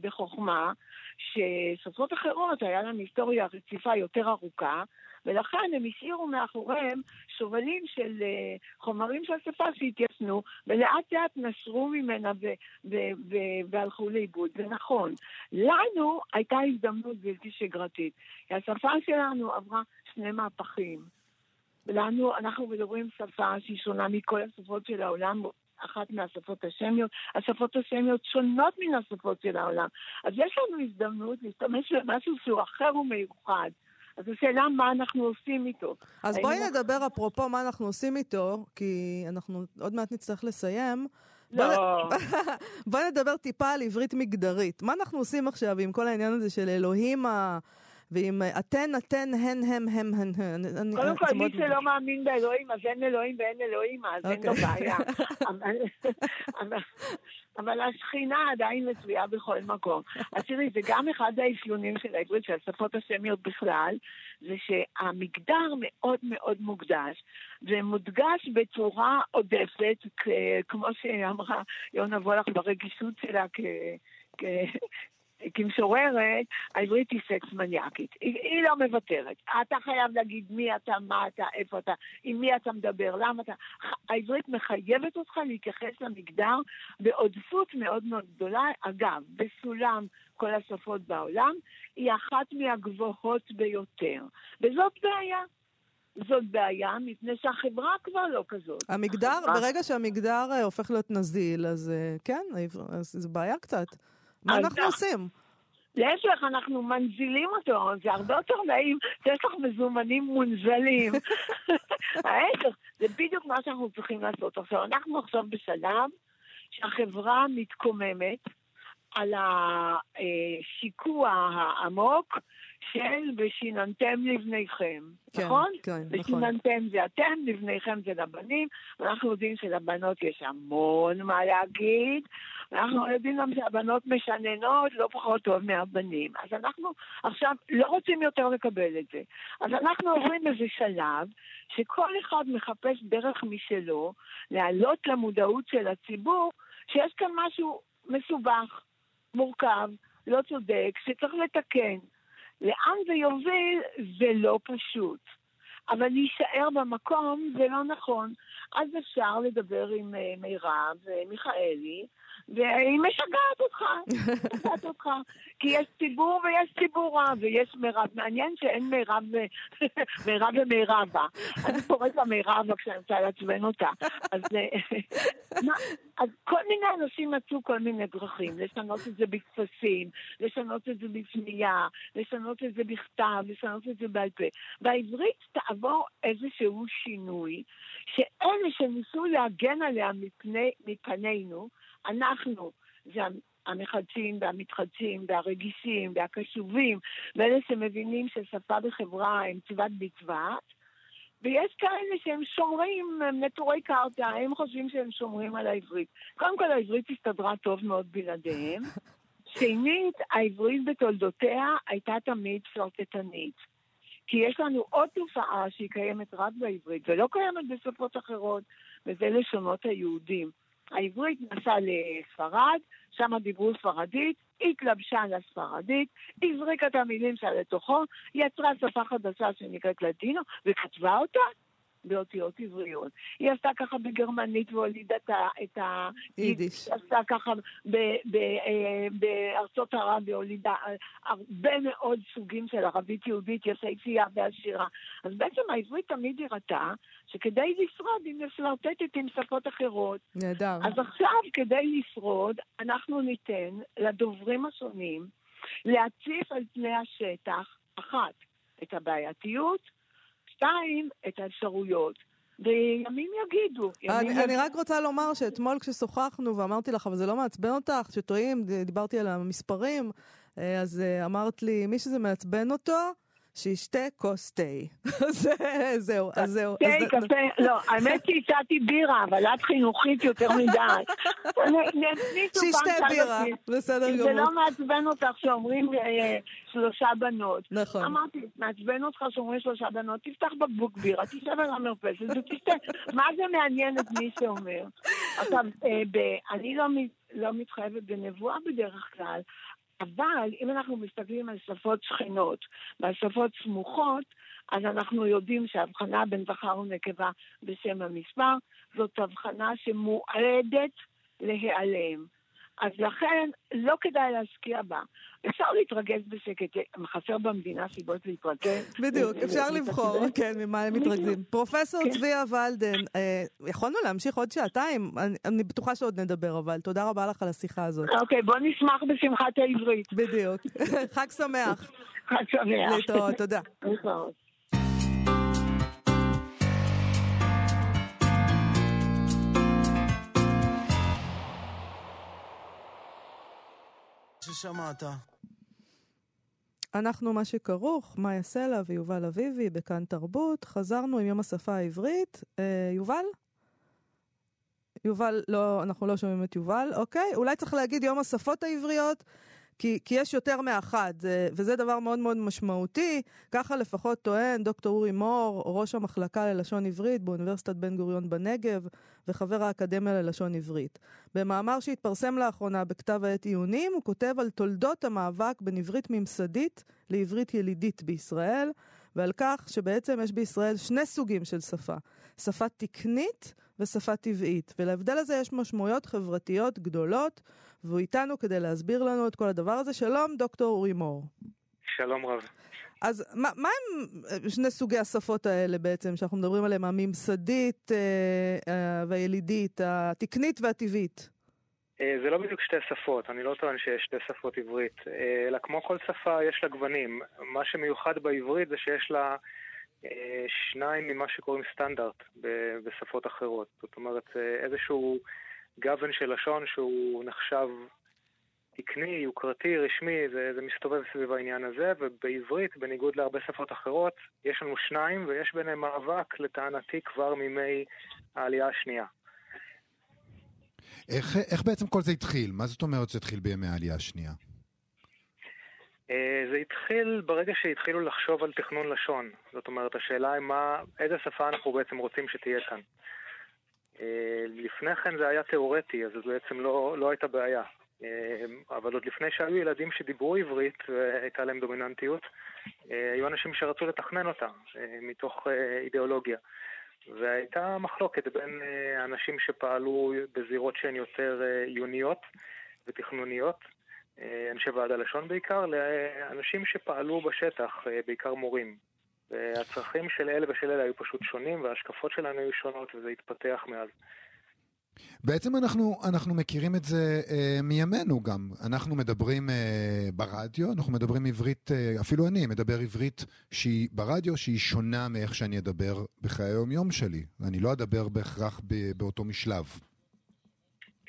בחוכמה ששפות אחרות היה להם היסטוריה רציפה יותר ארוכה, ולכן הם השאירו מאחוריהם שובלים של uh, חומרים של השפה שהתיישנו, ולאט לאט נשרו ממנה והלכו לאיבוד. זה נכון. לנו הייתה הזדמנות בלתי שגרתית. כי השפה שלנו עברה שני מהפכים. לנו, אנחנו מדברים שפה שהיא שונה מכל השפות של העולם, אחת מהשפות השמיות. השפות השמיות שונות מן השפות של העולם. אז יש לנו הזדמנות להשתמש במשהו שהוא אחר ומיוחד. אז השאלה מה אנחנו עושים איתו. אז בואי אנחנו- נדבר אפרופו מה אנחנו עושים איתו, כי אנחנו עוד מעט נצטרך לסיים. לא, בואי נדבר טיפה על עברית מגדרית. מה אנחנו עושים עכשיו עם כל העניין הזה של אלוהים ה... ועם אה, אתן, אתן, הן, הם, הם, הן, הן. קודם כל, מי שלא מאמין באלוהים, אז אין אלוהים ואין אלוהים, אז אין לו אוקיי. בעיה. אבל- השכינה עדיין מצויה בכל מקום. אז תראי, זה גם אחד האפיונים של העברית, של השפות השמיות בכלל, זה שהמגדר מאוד מאוד מוקדש, ומודגש בצורה עודפת, כמו שאמרה יונה וולך ברגישות שלה. כ... כמשוררת, העברית היא סקס מניאקית. היא, היא לא מוותרת. אתה חייב להגיד מי אתה, מה אתה, איפה אתה, עם מי אתה מדבר, למה אתה... העברית מחייבת אותך להתייחס למגדר בעודפות מאוד מאוד גדולה. אגב, בסולם כל השפות בעולם, היא אחת מהגבוהות ביותר. וזאת בעיה. זאת בעיה, מפני שהחברה כבר לא כזאת. המגדר, החברה- ברגע שהמגדר אה, הופך להיות נזיל, אז אה, כן, אז זו בעיה קצת. מה אנחנו. עושים? להפך, אנחנו מנזילים אותו, זה הרבה יותר נעים שיש לך מזומנים מונזלים. ההפך, זה בדיוק מה שאנחנו צריכים לעשות. עכשיו, אנחנו עכשיו בשלב שהחברה מתקוממת על השיקוע העמוק של ושיננתם לבניכם, כן, נכון? כן, נכון. ושיננתם זה אתם, לבניכם זה לבנים, ואנחנו יודעים שלבנות יש המון מה להגיד, ואנחנו יודעים גם שהבנות משננות לא פחות טוב מהבנים. אז אנחנו עכשיו לא רוצים יותר לקבל את זה. אז אנחנו עוברים איזה שלב שכל אחד מחפש דרך משלו להעלות למודעות של הציבור שיש כאן משהו מסובך, מורכב, לא צודק, שצריך לתקן. לאן זה יוביל זה לא פשוט. אבל להישאר במקום זה לא נכון. אז אפשר לדבר עם אה, מירב אה, מיכאלי, והיא משגעת אותך, משגעת אותך. כי יש ציבור ויש ציבורה, ויש מירב. מעניין שאין מירב, ו- מירב ומירבה. אני קוראת לה מירבה כשאני רוצה לעצבן אותה. אז, אה, מה, אז כל מיני אנשים מצאו כל מיני דרכים, לשנות את זה בטפסים, לשנות את זה בפנייה, לשנות את זה בכתב, לשנות את זה בעל פה. בעברית תעבור איזשהו שינוי, שאלה שניסו להגן עליה מפני, מפנינו, אנחנו, זה המחדשים והמתחדשים והרגישים והקשובים, ואלה שמבינים ששפה בחברה הם צבת בצבת, ויש כאלה שהם שומרים, הם נטורי קרתא, הם חושבים שהם שומרים על העברית. קודם כל, העברית הסתדרה טוב מאוד בלעדיהם. שנית, העברית בתולדותיה הייתה תמיד שרטטנית. כי יש לנו עוד תופעה שהיא קיימת רק בעברית, ולא קיימת בשפות אחרות, וזה לשונות היהודים. העברית נסעה לספרד, שם דיברו ספרדית, התלבשה לספרדית, הזריקה את המילים שלה לתוכו, יצרה שפה חדשה שנקראת לטינו, וכתבה אותה באותיות עבריות. היא עשתה ככה בגרמנית והולידה את ה... יידיש. היא עשתה ככה ב- ב- אה, בארצות ערב והולידה הרבה מאוד סוגים של ערבית יהודית יפהפייה ועשירה. אז בעצם העברית תמיד הראתה שכדי לשרוד היא מפלרטטת עם שפות אחרות. נהדר. אז עכשיו, כדי לשרוד, אנחנו ניתן לדוברים השונים להציף על פני השטח, אחת, את הבעייתיות, שתיים, את האפשרויות. וימים יגידו. ימים אני, אני יגידו. רק רוצה לומר שאתמול כששוחחנו ואמרתי לך, אבל זה לא מעצבן אותך, שטועים, דיברתי על המספרים, אה, אז אה, אמרת לי, מי שזה מעצבן אותו, שישתה כוס תה. זהו, אז זהו. תה, קפה, לא, האמת שהצעתי בירה, אבל את חינוכית יותר מדי. שישתה בירה. בסדר אם זה גמור. לא מעצבן אותך שאומרים אה, שלושה בנות. נכון. אמרתי, מעצבן אותך שאומרים שלושה בנות, תפתח בקבוק בירה, תשב על המרפסת ותשתה. מה זה מעניין את מי שאומר? עכשיו, אה, אני לא לא מתחייבת בנבואה בדרך כלל, אבל אם אנחנו מסתכלים על שפות שכנות ועל שפות סמוכות, אז אנחנו יודעים שההבחנה בין זכר ונקבה בשם המספר זאת הבחנה שמועדת להיעלם. אז לכן לא כדאי להשקיע בה. אפשר להתרגז בשקט, חסר במדינה סיבות להתרגז. בדיוק, ו- אפשר ו- לבחור, ותראה, כן, ממה הם בדיוק. מתרכזים. פרופסור כן. צביה ולדן, אה, יכולנו להמשיך עוד שעתיים, אני- אני בטוחה שעוד נדבר, אבל תודה רבה לך על השיחה הזאת. אוקיי, בוא נשמח בשמחת העברית. בדיוק. חג שמח. חג שמח. להתראות, תודה. להתראות. ששמעת. אנחנו מה שכרוך, מאיה סלע ויובל אביבי בכאן תרבות. חזרנו עם יום השפה העברית. אה, יובל? יובל, לא, אנחנו לא שומעים את יובל, אוקיי? אולי צריך להגיד יום השפות העבריות, כי, כי יש יותר מאחד, זה, וזה דבר מאוד מאוד משמעותי. ככה לפחות טוען דוקטור אורי מור, ראש המחלקה ללשון עברית באוניברסיטת בן גוריון בנגב, וחבר האקדמיה ללשון עברית. במאמר שהתפרסם לאחרונה בכתב העת עיונים, הוא כותב על תולדות המאבק בין עברית ממסדית לעברית ילידית בישראל, ועל כך שבעצם יש בישראל שני סוגים של שפה, שפה תקנית ושפה טבעית, ולהבדל הזה יש משמעויות חברתיות גדולות, והוא איתנו כדי להסביר לנו את כל הדבר הזה. שלום, דוקטור אורי מור. שלום רב. אז מה, מה הם שני סוגי השפות האלה בעצם, שאנחנו מדברים עליהם, הממסדית אה, אה, והילידית, התקנית והטבעית? אה, זה לא בדיוק שתי שפות, אני לא טוען שיש שתי שפות עברית, אה, אלא כמו כל שפה יש לה גוונים. מה שמיוחד בעברית זה שיש לה שניים ממה שקוראים סטנדרט בשפות אחרות. זאת אומרת, אה, איזשהו גוון של לשון שהוא נחשב תקני, יוקרתי, רשמי, זה, זה מסתובב סביב העניין הזה, ובעברית, בניגוד להרבה שפות אחרות, יש לנו שניים ויש ביניהם מאבק, לטענתי, כבר מימי העלייה השנייה. איך, איך בעצם כל זה התחיל? מה זאת אומרת זה התחיל בימי העלייה השנייה? אה, זה התחיל ברגע שהתחילו לחשוב על תכנון לשון. זאת אומרת, השאלה היא מה, איזה שפה אנחנו בעצם רוצים שתהיה כאן. אה, לפני כן זה היה תיאורטי, אז זה בעצם לא, לא הייתה בעיה. אה, אבל עוד לפני שהיו ילדים שדיברו עברית והייתה להם דומיננטיות, היו אנשים שרצו לתכנן אותה מתוך אידיאולוגיה. והייתה מחלוקת בין אנשים שפעלו בזירות שהן יותר עיוניות ותכנוניות, אנשי ועד הלשון בעיקר, לאנשים שפעלו בשטח, בעיקר מורים. והצרכים של אלה ושל אלה היו פשוט שונים, וההשקפות שלנו היו שונות, וזה התפתח מאז. בעצם אנחנו, אנחנו מכירים את זה אה, מימינו גם. אנחנו מדברים אה, ברדיו, אנחנו מדברים עברית, אה, אפילו אני מדבר עברית שהיא ברדיו, שהיא שונה מאיך שאני אדבר בחיי היום-יום שלי. אני לא אדבר בהכרח ב, באותו משלב.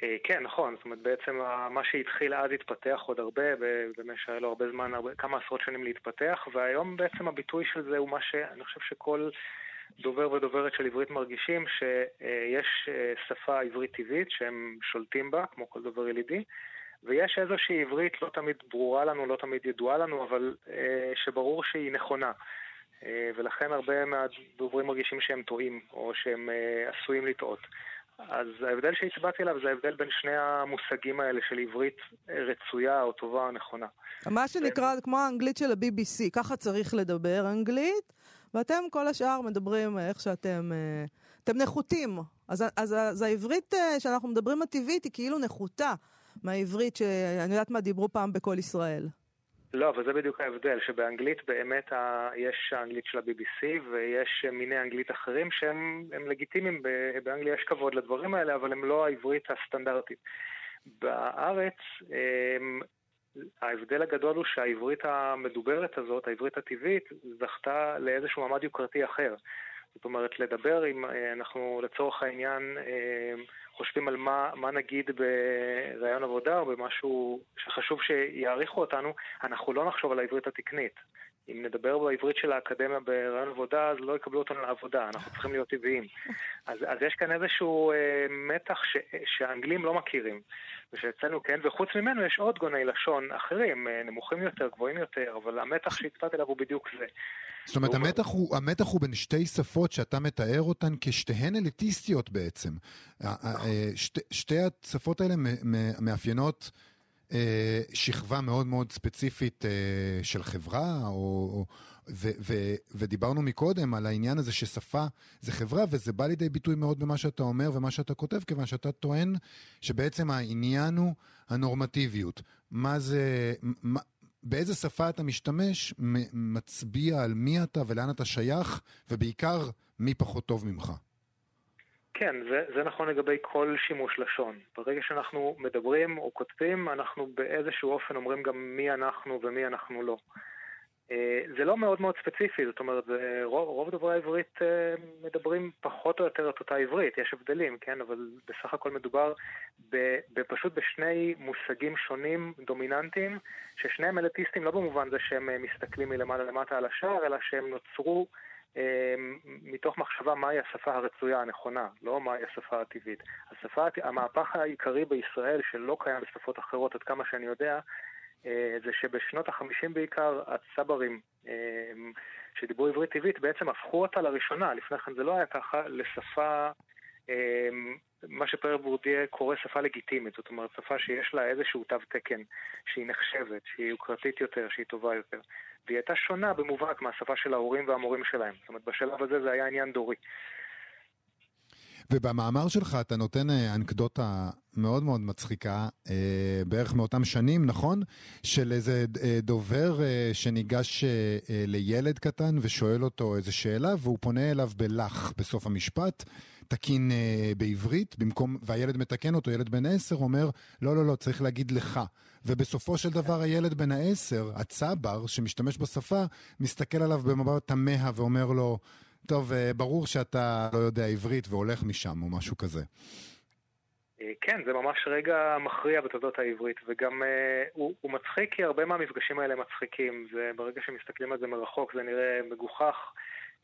אה, כן, נכון. זאת אומרת, בעצם מה שהתחיל אז התפתח עוד הרבה, במשך היה לו הרבה זמן, הרבה, כמה עשרות שנים להתפתח, והיום בעצם הביטוי של זה הוא מה שאני חושב שכל... דובר ודוברת של עברית מרגישים שיש אה, שפה עברית טבעית שהם שולטים בה, כמו כל דובר ילידי, ויש איזושהי עברית לא תמיד ברורה לנו, לא תמיד ידועה לנו, אבל אה, שברור שהיא נכונה. ולכן הרבה מהדוברים מרגישים שהם טועים, או שהם עשויים לטעות. אז ההבדל שהצבעתי עליו זה ההבדל בין שני המושגים האלה של עברית רצויה או טובה או נכונה. מה שנקרא, כמו האנגלית של ה-BBC, ככה צריך לדבר אנגלית, ואתם כל השאר מדברים איך שאתם... אה, אתם נחותים. אז, אז, אז העברית אה, שאנחנו מדברים הטבעית היא כאילו נחותה מהעברית שאני יודעת מה דיברו פעם בכל ישראל. לא, אבל זה בדיוק ההבדל, שבאנגלית באמת ה... יש האנגלית של ה-BBC ויש מיני אנגלית אחרים שהם לגיטימיים, באנגליה יש כבוד לדברים האלה, אבל הם לא העברית הסטנדרטית. בארץ הם... ההבדל הגדול הוא שהעברית המדוברת הזאת, העברית הטבעית, זכתה לאיזשהו מעמד יוקרתי אחר. זאת אומרת, לדבר אם אה, אנחנו לצורך העניין אה, חושבים על מה, מה נגיד בראיון עבודה או במשהו שחשוב שיעריכו אותנו, אנחנו לא נחשוב על העברית התקנית. אם נדבר בעברית של האקדמיה בראיון עבודה, אז לא יקבלו אותנו לעבודה, אנחנו צריכים להיות טבעיים. אז, אז יש כאן איזשהו אה, מתח ש, שהאנגלים לא מכירים. ושאצלנו כן, וחוץ ממנו יש עוד גוני לשון אחרים, אה, נמוכים יותר, גבוהים יותר, אבל המתח שהצבעת אליו הוא בדיוק זה. זאת אומרת, המתח הוא, המתח הוא בין שתי שפות שאתה מתאר אותן כשתיהן אליטיסטיות בעצם. נכון. שתי, שתי השפות האלה מאפיינות... אה, שכבה מאוד מאוד ספציפית אה, של חברה, או, ו, ו, ודיברנו מקודם על העניין הזה ששפה זה חברה, וזה בא לידי ביטוי מאוד במה שאתה אומר ומה שאתה כותב, כיוון שאתה טוען שבעצם העניין הוא הנורמטיביות. מה זה, מה, באיזה שפה אתה משתמש מצביע על מי אתה ולאן אתה שייך, ובעיקר מי פחות טוב ממך. כן, זה, זה נכון לגבי כל שימוש לשון. ברגע שאנחנו מדברים או כותבים, אנחנו באיזשהו אופן אומרים גם מי אנחנו ומי אנחנו לא. אה, זה לא מאוד מאוד ספציפי, זאת אומרת, רוב, רוב דוברי העברית אה, מדברים פחות או יותר את אותה עברית, יש הבדלים, כן, אבל בסך הכל מדובר פשוט בשני מושגים שונים, דומיננטיים, ששניהם אליטיסטים לא במובן זה שהם אה, מסתכלים מלמעלה למטה על השער, אלא שהם נוצרו מתוך מחשבה מהי השפה הרצויה הנכונה, לא מהי השפה הטבעית. השפה, המהפך העיקרי בישראל, שלא קיים בשפות אחרות עד כמה שאני יודע, אה, זה שבשנות החמישים בעיקר הצברים אמ, שדיברו עברית טבעית בעצם הפכו אותה לראשונה, לפני כן זה לא היה ככה, לשפה, אמ, מה שפרר בורדיה קורא שפה לגיטימית, זאת אומרת שפה שיש לה איזשהו תו תקן, שהיא נחשבת, שהיא יוקרתית יותר, שהיא טובה יותר. והיא הייתה שונה במובהק מהשפה של ההורים והמורים שלהם. זאת אומרת, בשלב הזה זה היה עניין דורי. ובמאמר שלך אתה נותן אה, אנקדוטה מאוד מאוד מצחיקה, אה, בערך מאותם שנים, נכון? של איזה אה, דובר אה, שניגש אה, אה, לילד קטן ושואל אותו איזה שאלה, והוא פונה אליו בלח בסוף המשפט. תקין אה, בעברית, במקום, והילד מתקן אותו, ילד בן עשר אומר, לא, לא, לא, צריך להגיד לך. ובסופו של דבר הילד בן העשר, הצבר, שמשתמש בשפה, מסתכל עליו במבט תמה ואומר לו, טוב, אה, ברור שאתה לא יודע עברית והולך משם, או משהו כזה. אה, כן, זה ממש רגע מכריע בתולדות העברית, וגם אה, הוא, הוא מצחיק כי הרבה מהמפגשים האלה מצחיקים. זה, ברגע שמסתכלים על זה מרחוק זה נראה מגוחך,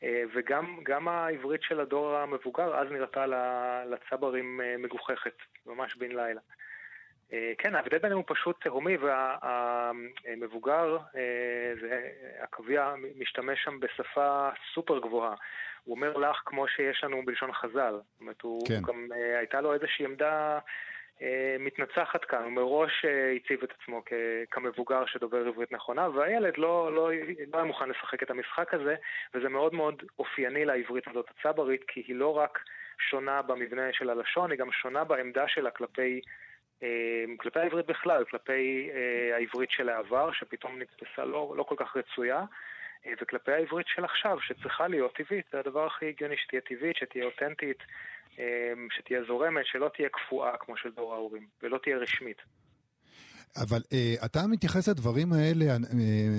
אה, וגם העברית של הדור המבוגר אז נראתה לצברים אה, מגוחכת, ממש בן לילה. אה, כן, ההבדל ביניהם הוא פשוט תהומי, והמבוגר, הקביע משתמש שם בשפה סופר גבוהה. הוא אומר לך כמו שיש לנו בלשון חז"ל. זאת אומרת, הוא כן. גם, הייתה לו איזושהי עמדה מתנצחת כאן, הוא מראש אה, הציב את עצמו כמבוגר שדובר עברית נכונה, והילד לא, לא, לא היה מוכן לשחק את המשחק הזה, וזה מאוד מאוד אופייני לעברית הזאת הצברית, כי היא לא רק שונה במבנה של הלשון, היא גם שונה בעמדה שלה כלפי, אה, כלפי העברית בכלל, כלפי אה, העברית של העבר, שפתאום נתפסה לא, לא כל כך רצויה. אה, וכלפי העברית של עכשיו, שצריכה להיות טבעית, זה הדבר הכי הגיוני שתהיה טבעית, שתהיה אותנטית, אה, שתהיה זורמת, שלא תהיה קפואה כמו של דור ההורים, ולא תהיה רשמית. אבל uh, אתה מתייחס לדברים האלה, uh,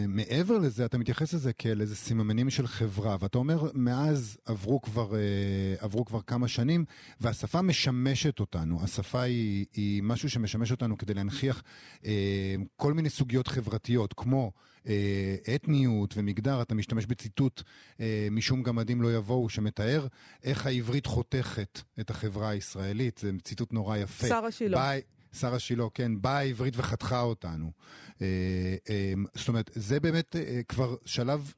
מעבר לזה, אתה מתייחס לזה כאל איזה סממנים של חברה, ואתה אומר, מאז עברו כבר, uh, עברו כבר כמה שנים, והשפה משמשת אותנו. השפה היא, היא משהו שמשמש אותנו כדי להנכיח uh, כל מיני סוגיות חברתיות, כמו אתניות ומגדר. אתה משתמש בציטוט משום גמדים לא יבואו, שמתאר איך העברית חותכת את החברה הישראלית. זה ציטוט נורא יפה. שרה שילה. שרה שילה, כן, באה העברית וחתכה אותנו. אה, אה, זאת אומרת, זה באמת אה, כבר שלב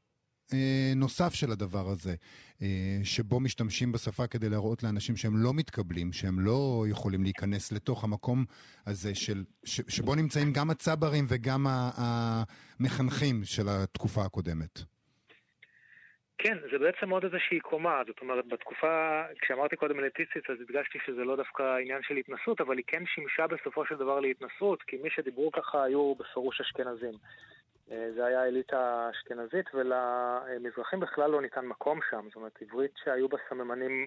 נוסף של הדבר הזה, שבו משתמשים בשפה כדי להראות לאנשים שהם לא מתקבלים, שהם לא יכולים להיכנס לתוך המקום הזה של, ש, שבו נמצאים גם הצברים וגם המחנכים של התקופה הקודמת. כן, זה בעצם עוד איזושהי קומה, זאת אומרת, בתקופה, כשאמרתי קודם אליטיסטית, אז הדגשתי שזה לא דווקא עניין של התנסות, אבל היא כן שימשה בסופו של דבר להתנסות, כי מי שדיברו ככה היו בפירוש אשכנזים. אה, זה היה אליטה אשכנזית, ולמזרחים בכלל לא ניתן מקום שם. זאת אומרת, עברית שהיו בה סממנים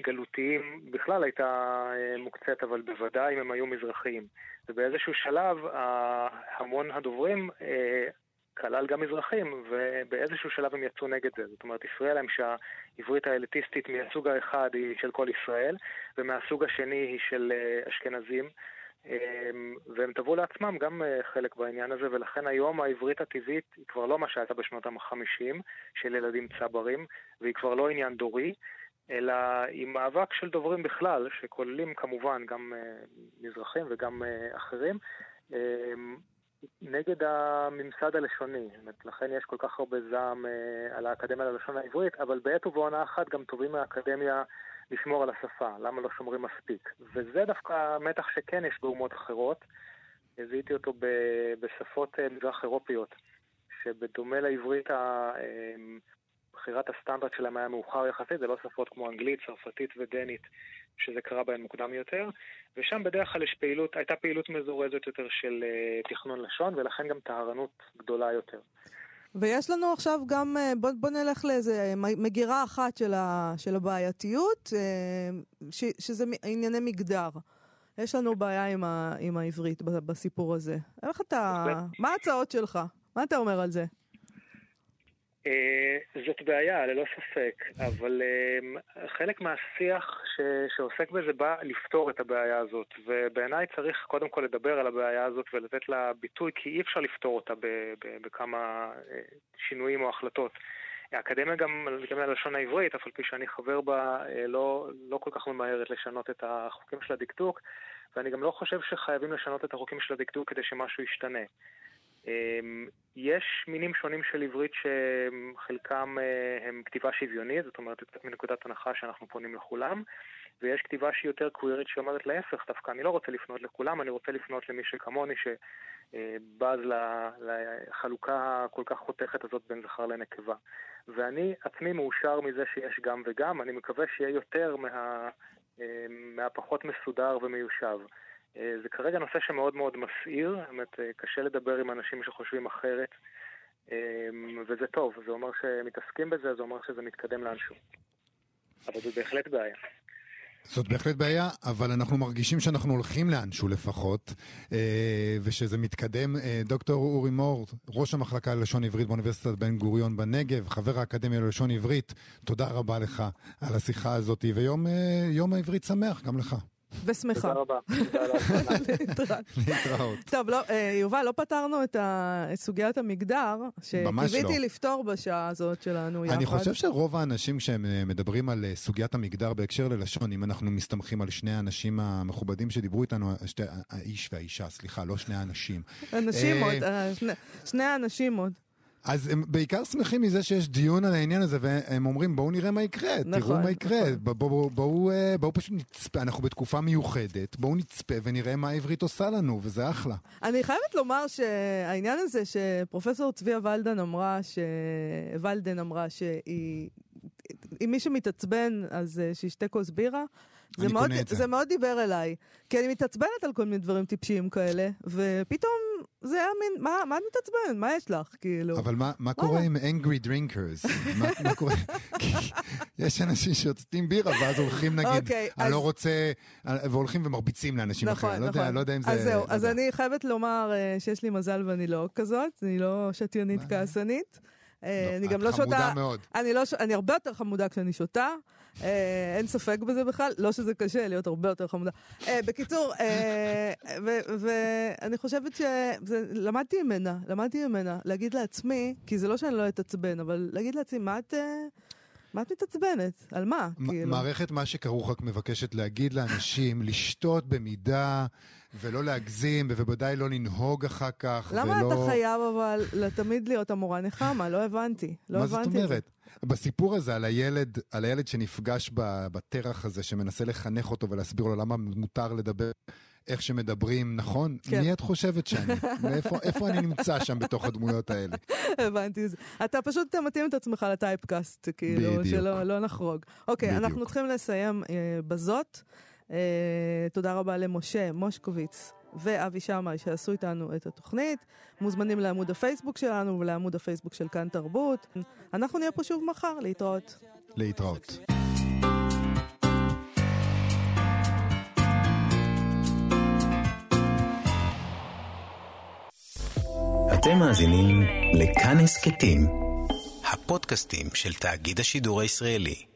גלותיים בכלל הייתה אה, מוקצת, אבל בוודאי אם הם היו מזרחיים. ובאיזשהו שלב, המון הדוברים אה, כלל גם מזרחים, ובאיזשהו שלב הם יצאו נגד זה. זאת אומרת, הפריע להם שהעברית האליטיסטית מהסוג האחד היא של כל ישראל, ומהסוג השני היא של אה, אשכנזים. אמ, והם טבעו לעצמם גם אה, חלק בעניין הזה, ולכן היום העברית הטבעית היא כבר לא מה שהייתה בשנות ה-50 של ילדים צברים, והיא כבר לא עניין דורי, אלא היא מאבק של דוברים בכלל, שכוללים כמובן גם אה, מזרחים וגם אחרים, אמ, נגד הממסד הלשוני. לכן יש כל כך הרבה זעם אה, על האקדמיה ללשון העברית, אבל בעת ובעונה אחת גם תובעים מהאקדמיה לשמור על השפה. למה לא שומרים מספיק? וזה דווקא מתח שכן יש באומות אחרות. זיהיתי אותו ב- בשפות אה, מזרח אירופיות, שבדומה לעברית, אה, בחירת הסטנדרט שלהם היה מאוחר יחסית, זה לא שפות כמו אנגלית, צרפתית ודנית, שזה קרה בהן מוקדם יותר, ושם בדרך כלל יש פעילות, הייתה פעילות מזורזת יותר של אה, תכנון לשון, ולכן גם טהרנות גדולה יותר. ויש לנו עכשיו גם, אה, בוא, בוא נלך לאיזה מ- מגירה אחת של, ה, של הבעייתיות, אה, ש, שזה ענייני מגדר. יש לנו בעיה עם, ה, עם העברית בסיפור הזה. איך אתה, מה ההצעות שלך? מה אתה אומר על זה? אה, זאת בעיה, ללא ספק, אבל אה, חלק מהשיח ש, שעוסק בזה בא לפתור את הבעיה הזאת, ובעיניי צריך קודם כל לדבר על הבעיה הזאת ולתת לה ביטוי, כי אי אפשר לפתור אותה ב, ב, בכמה אה, שינויים או החלטות. האקדמיה גם, גם ללשון העברית, אף על פי שאני חבר בה, אה, לא, לא כל כך ממהרת לשנות את החוקים של הדקדוק, ואני גם לא חושב שחייבים לשנות את החוקים של הדקדוק כדי שמשהו ישתנה. אמ, יש מינים שונים של עברית שחלקם אה, הם כתיבה שוויונית, זאת אומרת, מנקודת הנחה שאנחנו פונים לכולם, ויש כתיבה שהיא יותר קווירית שאומרת להפך, דווקא אני לא רוצה לפנות לכולם, אני רוצה לפנות למי שכמוני שבז לחלוקה הכל כך חותכת הזאת בין זכר לנקבה. ואני עצמי מאושר מזה שיש גם וגם, אני מקווה שיהיה יותר מה, אה, מהפחות מסודר ומיושב. אה, זה כרגע נושא שמאוד מאוד מסעיר, באמת אה, קשה לדבר עם אנשים שחושבים אחרת, אה, וזה טוב, זה אומר שמתעסקים בזה, זה אומר שזה מתקדם לאנשהו. אבל זו בהחלט בעיה. זאת בהחלט בעיה, אבל אנחנו מרגישים שאנחנו הולכים לאנשהו לפחות, ושזה מתקדם. דוקטור אורי מור, ראש המחלקה ללשון עברית באוניברסיטת בן גוריון בנגב, חבר האקדמיה ללשון עברית, תודה רבה לך על השיחה הזאת, ויום יום העברית שמח גם לך. ושמחה. תודה רבה. להתראות. טוב, לא, אה, יובל, לא פתרנו את, סוגיית המגדר, ממש שקיוויתי לא. לפתור בשעה הזאת שלנו יחד. אני חושב שרוב האנשים שהם אה, מדברים על אה, סוגיית המגדר בהקשר ללשון, אם אנחנו מסתמכים על שני האנשים המכובדים שדיברו איתנו, שתי, האיש והאישה, סליחה, לא שני האנשים. אנשים עוד, שני, שני האנשים עוד. אז הם בעיקר שמחים מזה שיש דיון על העניין הזה, והם אומרים בואו נראה מה יקרה, נכון, תראו מה יקרה, נכון. בואו בוא, בוא, אה, בוא פשוט נצפה, אנחנו בתקופה מיוחדת, בואו נצפה ונראה מה העברית עושה לנו, וזה אחלה. אני חייבת לומר שהעניין הזה שפרופסור צביה ולדן אמרה, ש... ולדן אמרה שהיא... אם מישהו מתעצבן, אז אה, שישתה כוס בירה. אני מאוד, זה. זה מאוד דיבר אליי. כי אני מתעצבנת על כל מיני דברים טיפשיים כאלה, ופתאום זה היה מין, מה, מה את מתעצבנת? מה יש לך? כאילו. אבל מה, מה קורה עם angry drinkers? מה, מה קורה? יש אנשים ששותים בירה ואז הולכים נגיד, אוקיי, אני אז- לא רוצה, והולכים ומרביצים לאנשים נכון, אחרים. לא נכון. יודע, לא יודע אם זה... אז זהו, לא אז יודע. אני חייבת לומר אה, שיש לי מזל ואני לא כזאת, אני לא שתיונית? כעסנית. אה, לא, אני גם לא שותה... לא, אני הרבה יותר חמודה כשאני שותה, אה, אין ספק בזה בכלל, לא שזה קשה להיות הרבה יותר חמודה. אה, בקיצור, אה, ואני חושבת שלמדתי ממנה, למדתי ממנה להגיד לעצמי, כי זה לא שאני לא אתעצבן, אבל להגיד לעצמי, מה את, אה, מה את מתעצבנת? על מה? מ- כאילו. מערכת מה שכרוך רק מבקשת להגיד לאנשים לשתות במידה ולא להגזים, ובוודאי לא לנהוג אחר כך. למה ולא... אתה חייב אבל תמיד להיות המורה נחמה? לא הבנתי. לא מה זאת הבנתי את זה. אומרת? בסיפור הזה על הילד, על הילד שנפגש בטרח הזה, שמנסה לחנך אותו ולהסביר לו למה מותר לדבר איך שמדברים, נכון? כן. מי את חושבת שאני? מאיפה איפה אני נמצא שם בתוך הדמויות האלה? הבנתי. זה. אתה פשוט מתאים את עצמך לטייפקאסט, כאילו, בדיוק. שלא לא נחרוג. אוקיי, בדיוק. אנחנו צריכים לסיים אה, בזאת. אה, תודה רבה למשה מושקוביץ ואבי שמאי שעשו איתנו את התוכנית. מוזמנים לעמוד הפייסבוק שלנו ולעמוד הפייסבוק של כאן תרבות. אנחנו נהיה פה שוב מחר, להתראות. להתראות. אתם מאזינים לכאן הסכתים, הפודקאסטים של תאגיד השידור הישראלי.